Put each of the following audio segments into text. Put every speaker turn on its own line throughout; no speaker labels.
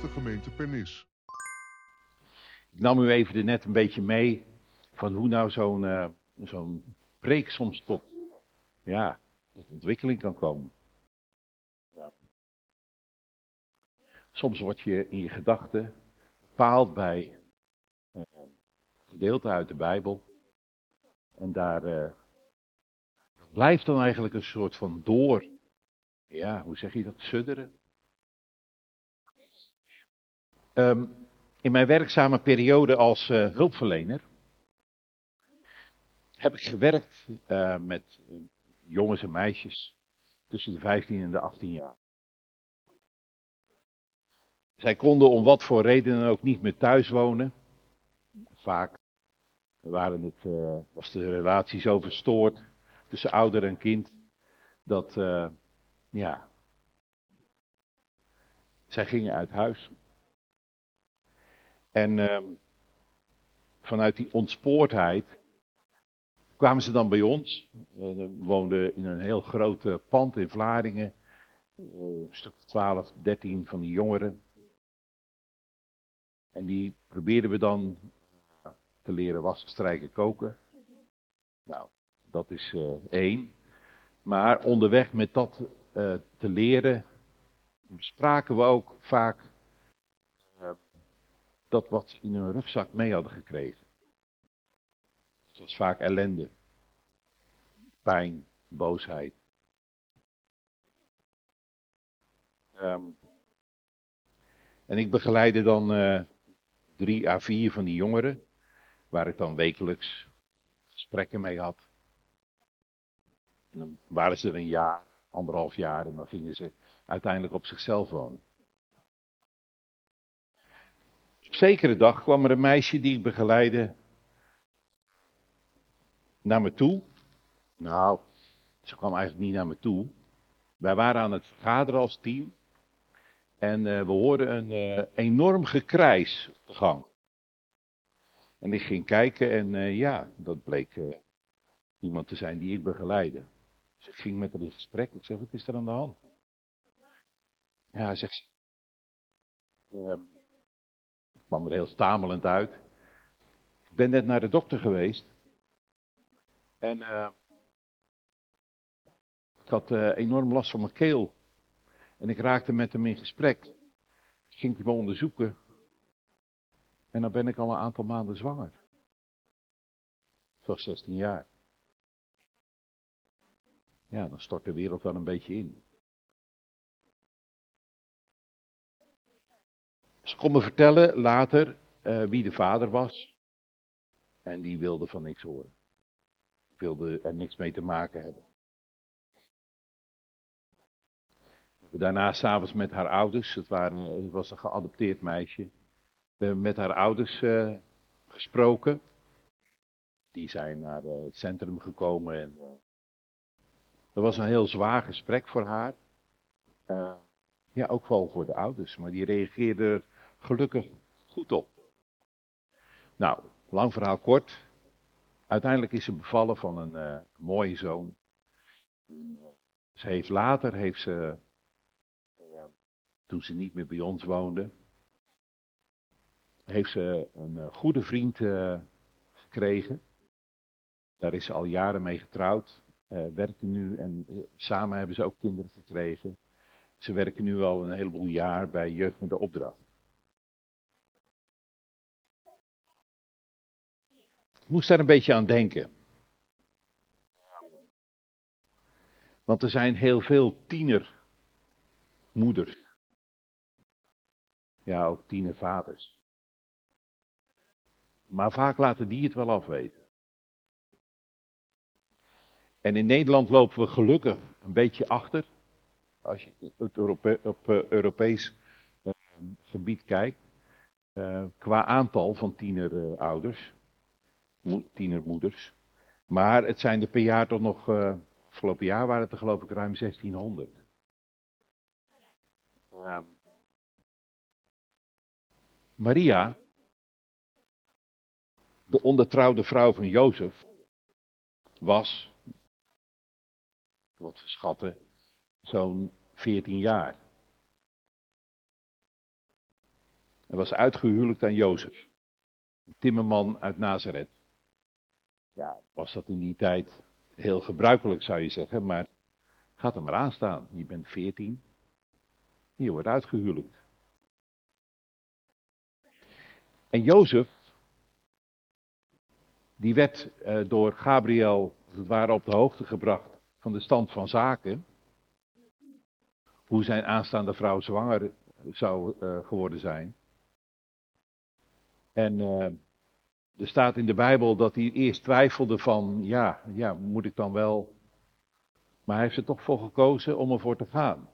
de gemeente.
Ik nam u even er net een beetje mee van hoe nou zo'n uh, zo'n preek soms tot, ja, tot ontwikkeling kan komen. Ja. Soms word je in je gedachten bepaald bij uh, gedeelte uit de Bijbel. En daar uh, blijft dan eigenlijk een soort van door, ja, hoe zeg je dat, sudderen. Um, in mijn werkzame periode als uh, hulpverlener heb ik gewerkt uh, met jongens en meisjes tussen de 15 en de 18 jaar. Zij konden om wat voor redenen ook niet meer thuis wonen. Vaak waren het, was de relatie zo verstoord tussen ouder en kind dat, ja, zij gingen uit huis. En uh, vanuit die ontspoordheid kwamen ze dan bij ons. We woonden in een heel groot pand in Vlaardingen. Een stuk 12, 13 van die jongeren. En die probeerden we dan te leren wassen, strijken, koken. Nou, dat is één. Maar onderweg met dat te leren, spraken we ook vaak dat wat ze in hun rugzak mee hadden gekregen. Het was vaak ellende, pijn, boosheid. Um, en ik begeleidde dan uh, drie à vier van die jongeren, waar ik dan wekelijks gesprekken mee had. En dan waren ze er een jaar, anderhalf jaar en dan gingen ze uiteindelijk op zichzelf wonen. Op zekere dag kwam er een meisje die ik begeleidde naar me toe. Nou, ze kwam eigenlijk niet naar me toe. Wij waren aan het vergaderen als team. En uh, we hoorden een uh, enorm gekrijs op de gang. En ik ging kijken en uh, ja, dat bleek iemand te zijn die ik begeleidde. Dus ik ging met haar in gesprek. Ik zeg, wat is er aan de hand? Ja, zegt ze. Kwam er heel stamelend uit. Ik ben net naar de dokter geweest. En uh, ik had uh, enorm last van mijn keel. En ik raakte met hem in gesprek. Ik ging hem onderzoeken. En dan ben ik al een aantal maanden zwanger. Van 16 jaar. Ja, dan stort de wereld wel een beetje in. Ze vertellen later uh, wie de vader was. En die wilde van niks horen. Wilde er niks mee te maken hebben. Daarna s'avonds met haar ouders. Het, waren, het, was een geadopteerd meisje. We hebben met haar ouders uh, gesproken. Die zijn naar uh, het centrum gekomen. En, dat was een heel zwaar gesprek voor haar. ja, ook wel voor de ouders. Maar die reageerden gelukkig goed op. Nou, lang verhaal kort. Uiteindelijk is ze bevallen van een uh, mooie zoon. Ze heeft later, heeft ze, toen ze niet meer bij ons woonde, heeft ze een uh, goede vriend gekregen. Daar is ze al jaren mee getrouwd. werken nu en samen hebben ze ook kinderen gekregen. Ze werken nu al een heleboel jaar bij Jeugd met de Opdracht. Moest daar een beetje aan denken. Want er zijn heel veel tienermoeders. Ja, ook tienervaders. Maar vaak laten die het wel afweten. En in Nederland lopen we gelukkig een beetje achter. Als je het op uh, Europees uh, gebied kijkt. Uh, qua aantal van tienerouders tienermoeders. Maar het zijn er per jaar toch nog, uh, afgelopen jaar waren het er geloof ik ruim 1600. Ja. Maria, de ondertrouwde vrouw van Jozef, was, wat we schatten, zo'n 14 jaar. en was uitgehuwelijkd aan Jozef, een timmerman uit Nazareth. Was dat in die tijd heel gebruikelijk zou je zeggen, maar gaat er maar aan staan. Je bent veertien, je wordt uitgehuwelijkd. En Jozef, die werd eh, door Gabriel, als het ware, op de hoogte gebracht van de stand van zaken. Hoe zijn aanstaande vrouw zwanger zou uh, geworden zijn. En uh, er staat in de Bijbel dat hij eerst twijfelde van, ja, ja, moet ik dan wel. Maar hij heeft er toch voor gekozen om ervoor te gaan.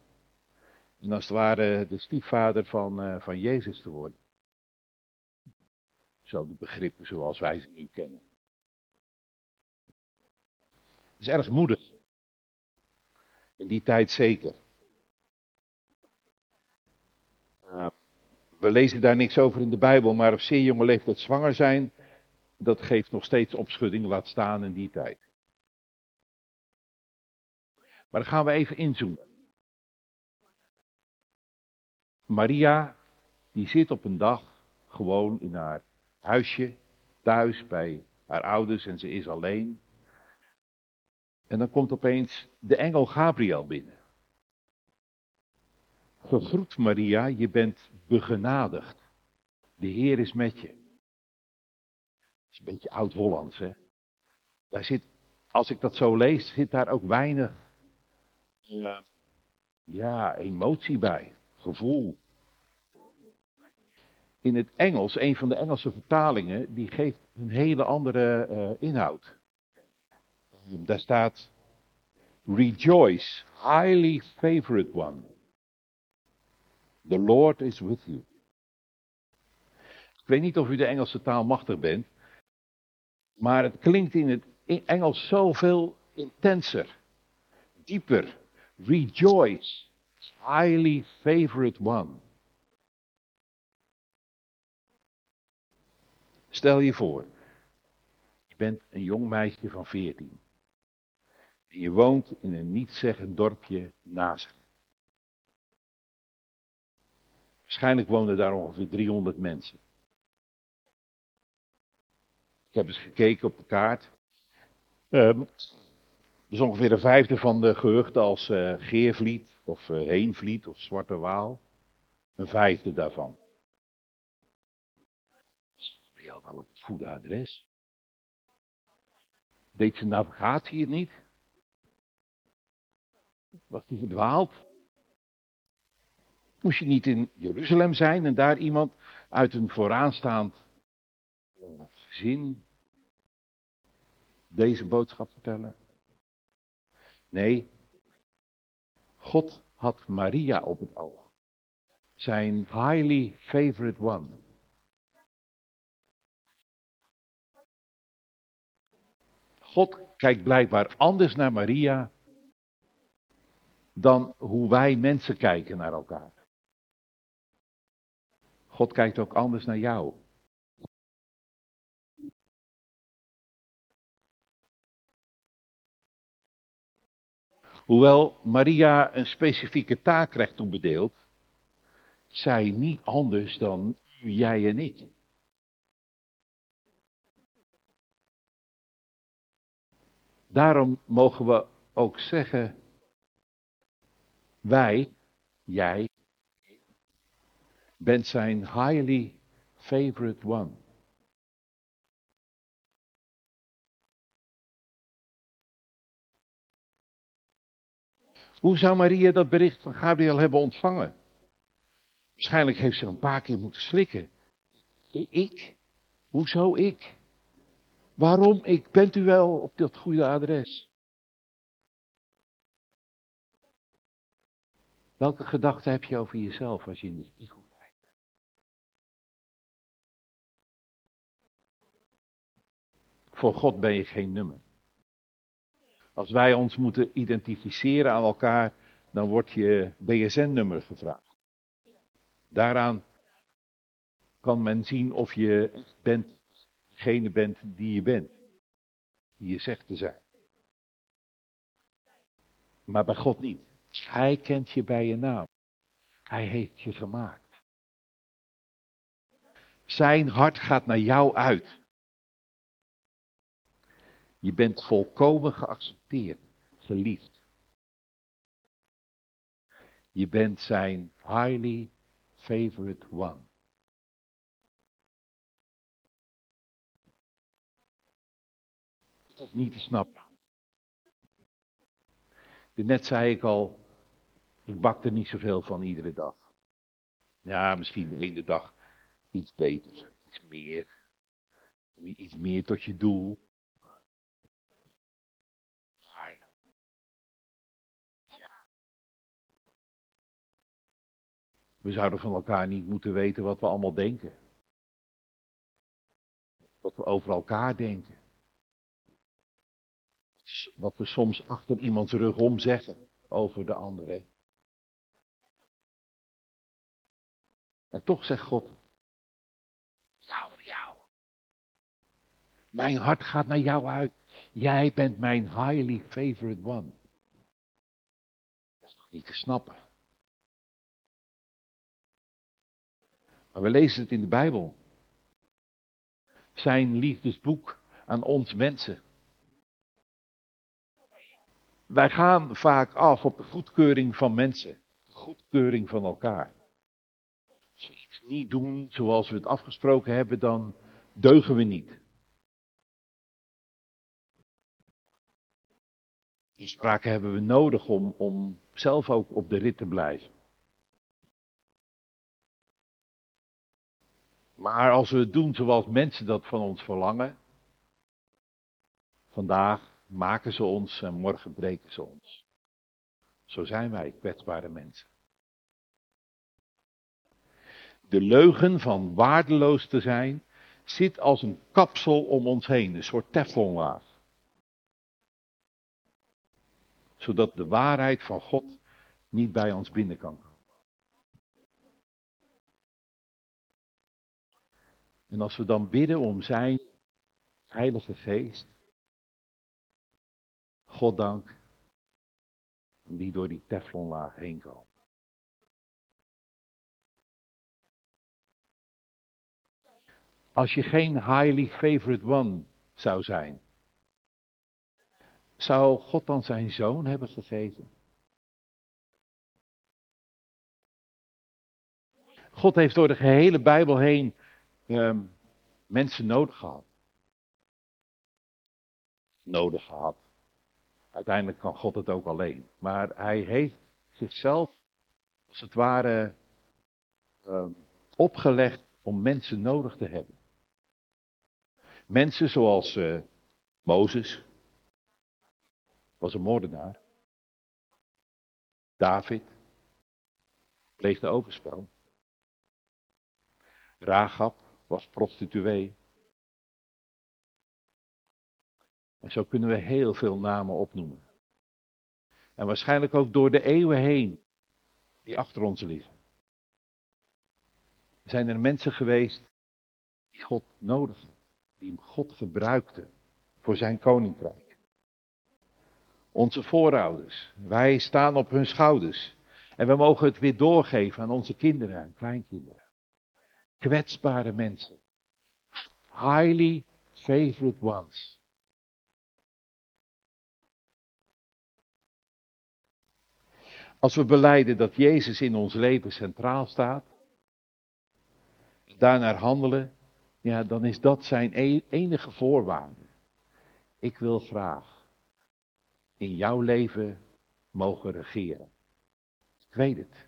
En als het ware de stiefvader van, uh, van Jezus te worden. Zo de begrippen zoals wij ze nu kennen. Het is erg moedig. In die tijd zeker. Uh, we lezen daar niks over in de Bijbel, maar op zeer jonge leeftijd zwanger zijn, dat geeft nog steeds opschudding, laat staan in die tijd. Maar dan gaan we even inzoomen. Maria, die zit op een dag gewoon in haar huisje, thuis bij haar ouders en ze is alleen. En dan komt opeens de engel Gabriel binnen. Gegroet Maria, je bent begenadigd. De Heer is met je. Is een beetje oud-Hollands, hè. Daar zit, als ik dat zo lees, zit daar ook weinig ja, ja emotie bij, gevoel. In het Engels, een van de Engelse vertalingen, die geeft een hele andere uh, inhoud. Daar staat, rejoice, highly favorite one. The Lord is with you. Ik weet niet of u de Engelse taal machtig bent, maar het klinkt in het Engels zoveel intenser, dieper. Rejoice, highly favorite one. Stel je voor, je bent een jong meisje van 14. En je woont in een nietzeggend dorpje Nazareth. Waarschijnlijk woonden daar ongeveer 300 mensen. Ik heb eens gekeken op de kaart. Um, dus ongeveer een vijfde van de gehuchten als uh, Geervliet of uh, Heenvliet of Zwarte Waal. Een vijfde daarvan. Had wel het goede adres. Deed zijn navigatie het niet? Was die verdwaald? Moest je niet in Jeruzalem zijn en daar iemand uit een vooraanstaand gezin deze boodschap vertellen? Nee, God had Maria op het oog. Zijn highly favorite one. God kijkt blijkbaar anders naar Maria dan hoe wij mensen kijken naar elkaar. God kijkt ook anders naar jou. Hoewel Maria een specifieke taak krijgt toebedeeld, zij niet anders dan jij en ik. Daarom mogen we ook zeggen, wij, jij, bent zijn highly favorite one. Hoe zou Maria dat bericht van Gabriel hebben ontvangen? Waarschijnlijk heeft ze een paar keer moeten slikken. Ik? Hoezo ik? Waarom ik? Bent u wel op dat goede adres? Welke gedachten heb je over jezelf als je in de spiegel kijkt? Voor God ben je geen nummer. Als wij ons moeten identificeren aan elkaar, dan wordt je BSN-nummer gevraagd. Daaraan kan men zien of je bent, degene bent die je bent. Die je zegt te zijn. Maar bij God niet. Hij kent je bij je naam. Hij heeft je gemaakt. Zijn hart gaat naar jou uit. Je bent volkomen geaccepteerd, geliefd. Je bent zijn highly favorite one. Dat niet te snappen. Net zei ik al, ik bak er niet zoveel van iedere dag. Ja, misschien de dag iets beter, iets meer. Iets meer tot je doel. We zouden van elkaar niet moeten weten wat we allemaal denken. Wat we over elkaar denken. Wat we soms achter iemands rug om zeggen over de andere. En toch zegt God, nou voor jou. Mijn hart gaat naar jou uit. Jij bent mijn highly favorite one. Dat is toch niet te snappen. Maar we lezen het in de Bijbel. Zijn liefdesboek aan ons mensen. Wij gaan vaak af op de goedkeuring van mensen, de goedkeuring van elkaar. Als we iets niet doen zoals we het afgesproken hebben, dan deugen we niet. Die sprake hebben we nodig om, om zelf ook op de rit te blijven. Maar als we het doen zoals mensen dat van ons verlangen, vandaag maken ze ons en morgen breken ze ons. Zo zijn wij kwetsbare mensen. De leugen van waardeloos te zijn zit als een kapsel om ons heen, een soort teflonlaag. Zodat de waarheid van God niet bij ons binnen kan komen. En als we dan bidden om zijn Heilige Geest, God dank, die door die teflonlaag heen komt. Als je geen highly favorite one zou zijn, zou God dan zijn zoon hebben gegeven? God heeft door de gehele Bijbel heen um, mensen nodig gehad. Nodig gehad. Uiteindelijk kan God het ook alleen. Maar hij heeft zichzelf, als het ware, um, opgelegd om mensen nodig te hebben. Mensen zoals uh, Mozes, was een moordenaar. David pleegde overspel. Rahab was prostituee. En zo kunnen we heel veel namen opnoemen. En waarschijnlijk ook door de eeuwen heen die achter ons liggen. Zijn er mensen geweest die God nodig die God gebruikte voor zijn koninkrijk. Onze voorouders, wij staan op hun schouders en we mogen het weer doorgeven aan onze kinderen en kleinkinderen kwetsbare mensen. Highly favorite ones. Als we beleiden dat Jezus in ons leven centraal staat, daarnaar handelen, ja, dan is dat zijn e-, enige voorwaarde. Ik wil graag in jouw leven mogen regeren. Ik weet het.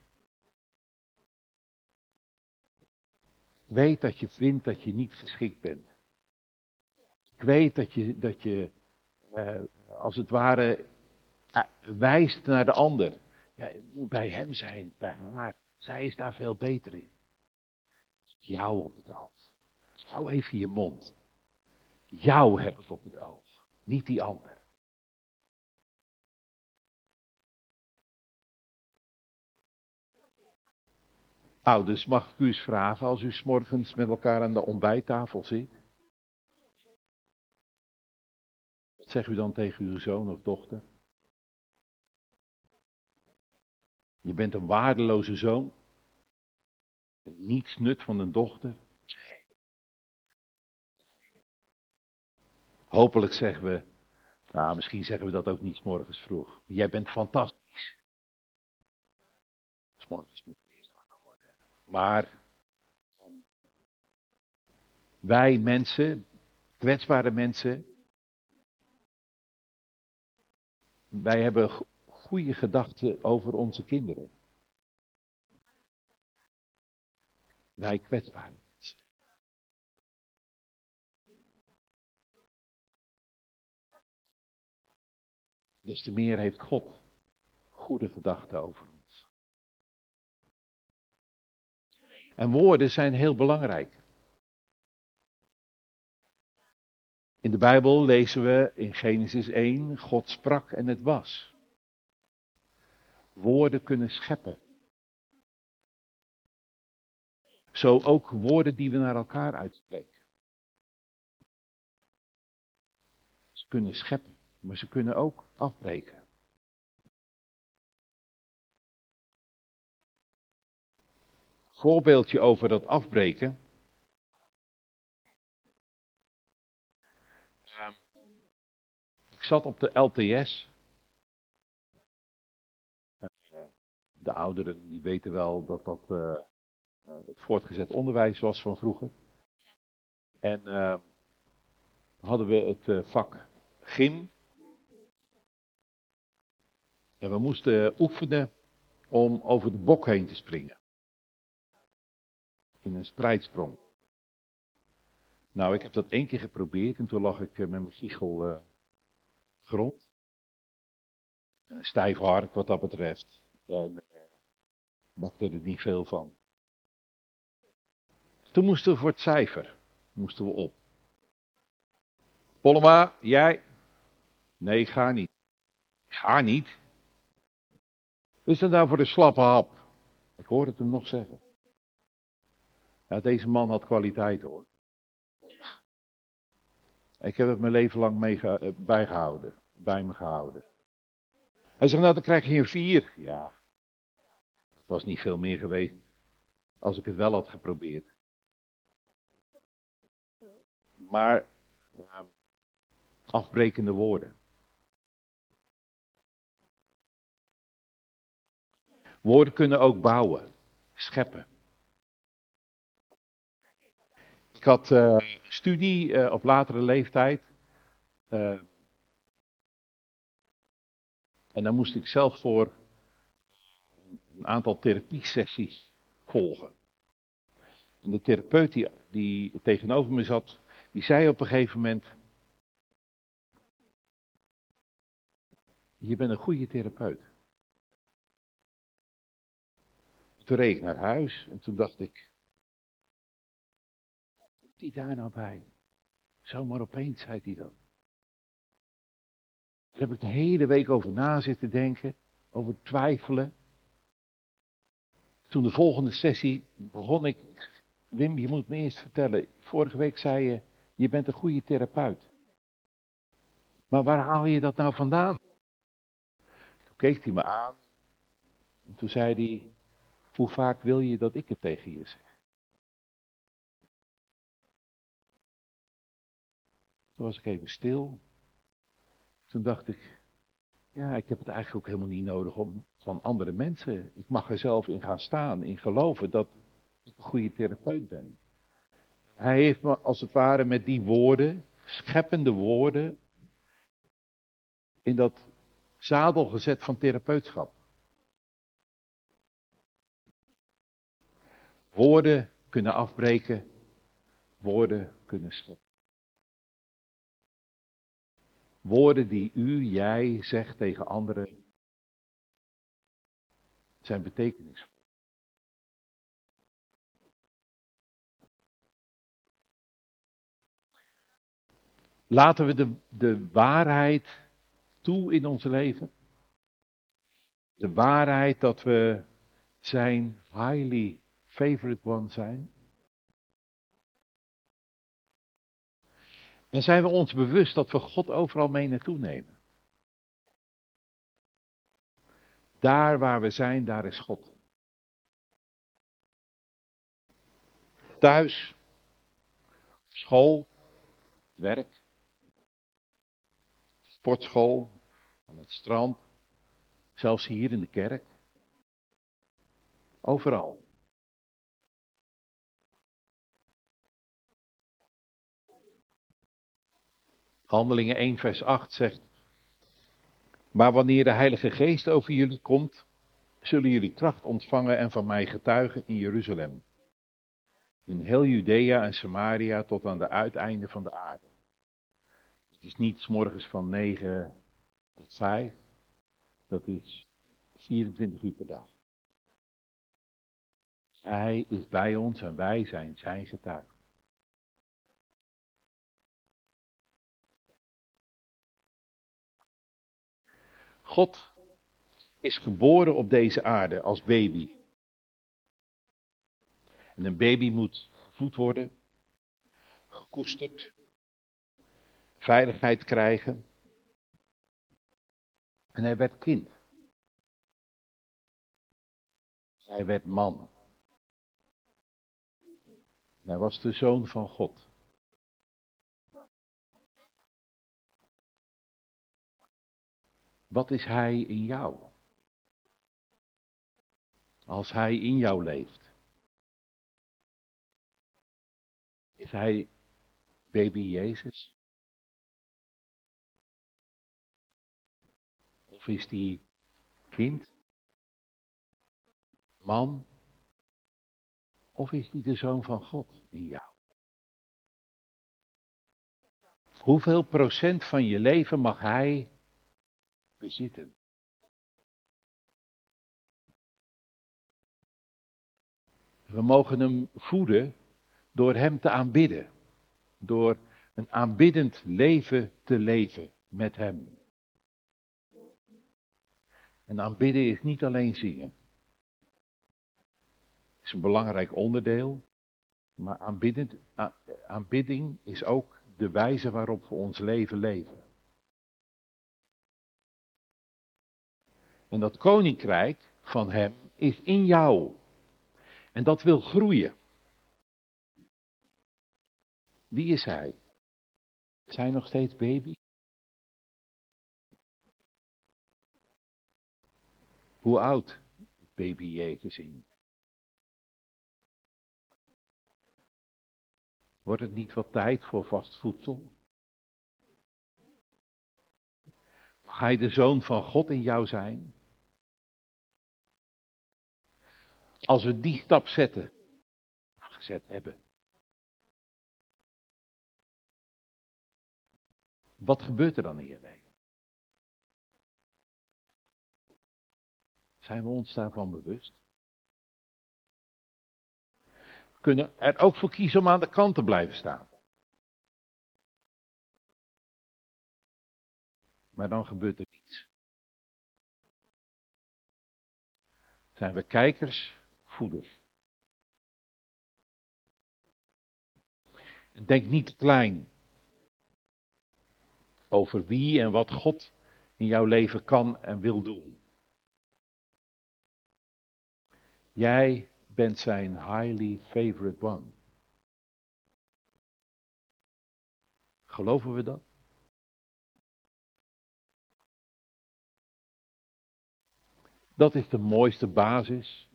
Weet dat je vindt dat je niet geschikt bent. Ik weet dat je, dat je uh, als het ware, uh, wijst naar de ander. Ja, het moet bij hem zijn, bij haar. Zij is daar veel beter in. Jou op het oog. Hou even je mond. Jou heb ik op het oog, niet die ander. Ouders, mag ik u eens vragen, als u s'morgens met elkaar aan de ontbijttafel zit, wat zegt u dan tegen uw zoon of dochter? Je bent een waardeloze zoon, niets nut van een dochter. Hopelijk zeggen we, nou misschien zeggen we dat ook niet s morgens vroeg. Jij bent fantastisch. S. Maar wij mensen, kwetsbare mensen, wij hebben goede gedachten over onze kinderen. Wij kwetsbare mensen. Des te meer heeft God goede gedachten over ons. En woorden zijn heel belangrijk. In de Bijbel lezen we in Genesis 1, God sprak en het was. Woorden kunnen scheppen. Zo ook woorden die we naar elkaar uitspreken. Ze kunnen scheppen, maar ze kunnen ook afbreken. Voorbeeldje over dat afbreken. Ik zat op de LTS. De ouderen die weten wel dat dat uh, het voortgezet onderwijs was van vroeger. En uh, hadden we het uh, vak gym. En we moesten oefenen om over de bok heen te springen. In een spreidsprong. Nou, ik heb dat één keer geprobeerd en toen lag ik met mijn giegel grond. Stijf hard wat dat betreft. En bakte er niet veel van. Toen moesten we voor het cijfer. Moesten we op. Pollema, jij? Nee, ga niet. Ga niet. Wat is dat nou voor de slappe hap? Ik hoorde het hem nog zeggen. Ja, deze man had kwaliteit hoor. Ik heb het mijn leven lang mee bijgehouden, bij me gehouden. Hij zegt, nou dan krijg je een vier. Ja, het was niet veel meer geweest als ik het wel had geprobeerd. Maar afbrekende woorden. Woorden kunnen ook bouwen, scheppen. Ik had uh, studie uh, op latere leeftijd. Uh, en dan moest ik zelf voor een aantal therapiesessies volgen. En de therapeut die, die tegenover me zat, die zei op een gegeven moment: Je bent een goede therapeut. Toen reed ik naar huis en toen dacht ik: die daar nou bij? Zomaar opeens zei hij dat. Daar heb ik de hele week over na zitten denken, over twijfelen. Toen de volgende sessie begon ik, Wim, je moet me eerst vertellen. Vorige week zei je, je bent een goede therapeut. Maar waar haal je dat nou vandaan? Toen keek hij me aan. En toen zei hij, hoe vaak wil je dat ik het tegen je zeg? Toen was ik even stil. Toen dacht ik, ja, ik heb het eigenlijk ook helemaal niet nodig om van andere mensen. Ik mag er zelf in gaan staan, in geloven dat ik een goede therapeut ben. Hij heeft me als het ware met die woorden, scheppende woorden, in dat zadel gezet van therapeutschap. Woorden kunnen afbreken, woorden kunnen scheppen. Woorden die u, jij zegt tegen anderen, zijn betekenisvol. Laten we de, de waarheid toe in ons leven. De waarheid dat we zijn highly favorite one zijn. En zijn we ons bewust dat we God overal mee naartoe nemen. Daar waar we zijn, daar is God. Thuis, school, werk, sportschool, aan het strand, zelfs hier in de kerk. Overal. Handelingen 1, vers 8 zegt. Maar wanneer de Heilige Geest over jullie komt, zullen jullie kracht ontvangen en van mij getuigen in Jeruzalem. In heel Judea en Samaria tot aan de uiteinden van de aarde. Het is niet morgens van 9 tot 5. Dat is 24 uur per dag. Hij is bij ons en wij zijn zijn getuigen. God is geboren op deze aarde als baby. En een baby moet gevoed worden, gekoesterd, veiligheid krijgen. En hij werd kind. Hij werd man. Hij was de zoon van God. Wat is hij in jou? Als hij in jou leeft. Is hij baby Jezus? Of is die kind? Man? Of is die de zoon van God in jou? Hoeveel procent van je leven mag hij bezitten? We mogen hem voeden door hem te aanbidden. Door een aanbiddend leven te leven met hem. En aanbidden is niet alleen zingen. Het is een belangrijk onderdeel. Maar aanbidding is ook de wijze waarop we ons leven leven. En dat koninkrijk van hem is in jou. En dat wil groeien. Wie is hij? Hij nog steeds baby? Hoe oud baby Jezus in? Wordt het niet wat tijd voor vast voedsel? Mag hij de zoon van God in jou zijn? Als we die stap zetten, gezet hebben. Wat gebeurt er dan leven? Zijn we ons daarvan bewust? We kunnen er ook voor kiezen om aan de kant te blijven staan. Maar dan gebeurt er niets. Zijn we kijkers Denk niet klein over wie en wat God in jouw leven kan en wil doen. Jij bent zijn highly favorite one. Geloven we dat? Dat is de mooiste basis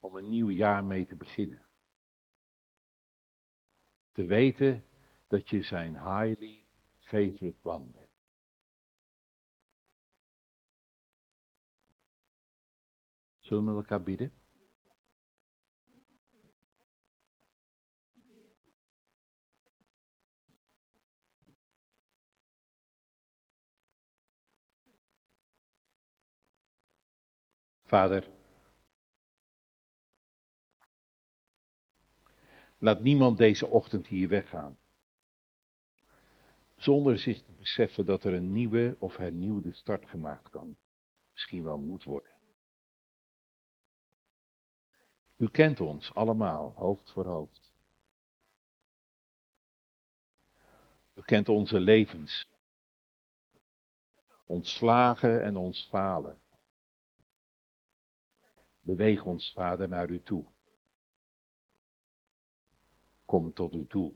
om een nieuw jaar mee te beginnen. Te weten dat je zijn highly favorite one bent. Zullen we elkaar bidden? Vader, Laat niemand deze ochtend hier weggaan. Zonder zich te beseffen dat er een nieuwe of hernieuwde start gemaakt kan. Misschien wel moet worden. U kent ons allemaal, hoofd voor hoofd. U kent onze levens. Ons slagen en ons falen. Beweeg ons, Vader, naar u toe kom tot u toe.